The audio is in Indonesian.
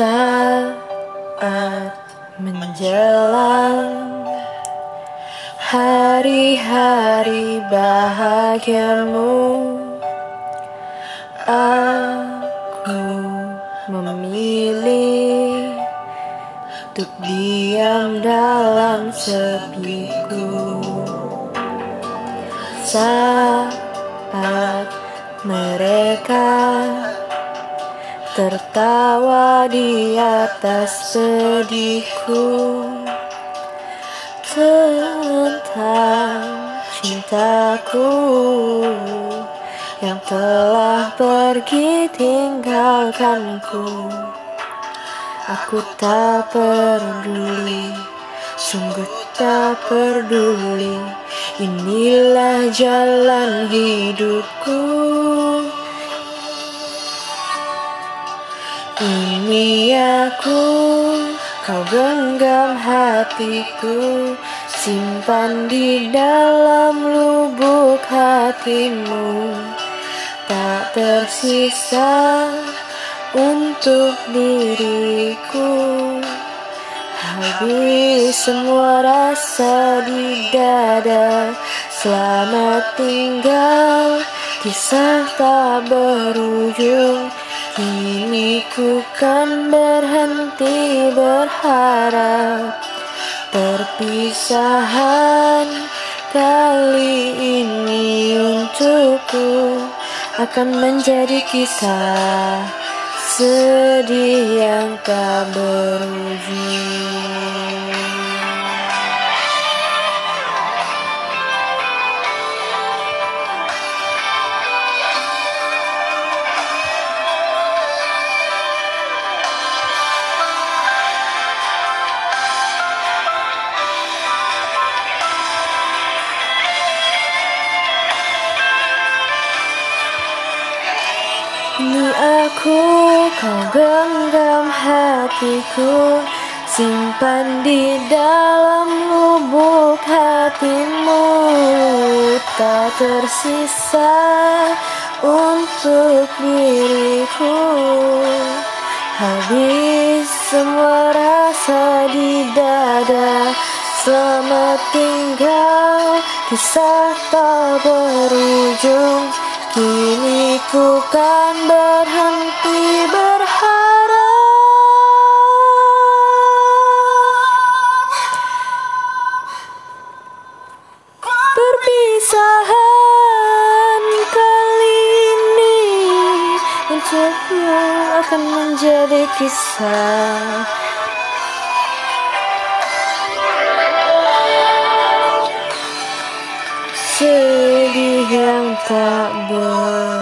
Saat menjelang hari-hari bahagiamu. Aku memilih Untuk diam dalam sepiku. Saat mereka Tertawa di atas pedihku. Tentang cintaku Yang telah pergi tinggalkanku. Aku tak peduli Sungguh tak peduli. Inilah jalan hidupku Ini aku, kau genggam hatiku Simpan di dalam lubuk hatimu. Tak tersisa untuk diriku. Habis semua rasa di dada Selamat tinggal Kisah tak berujung Kini ku kan berhenti berharap Perpisahan kali ini untukku Akan menjadi kisah sedih yang tak berujung Ini aku, kau genggam hatiku Simpan di dalam lubuk hatimu. Tak tersisa untuk diriku. Habis semua rasa di dada Selamat tinggal, kisah tak berujung Kini ku kan berhenti berharap. Perpisahan kali ini Untukmu akan menjadi kisah tak ber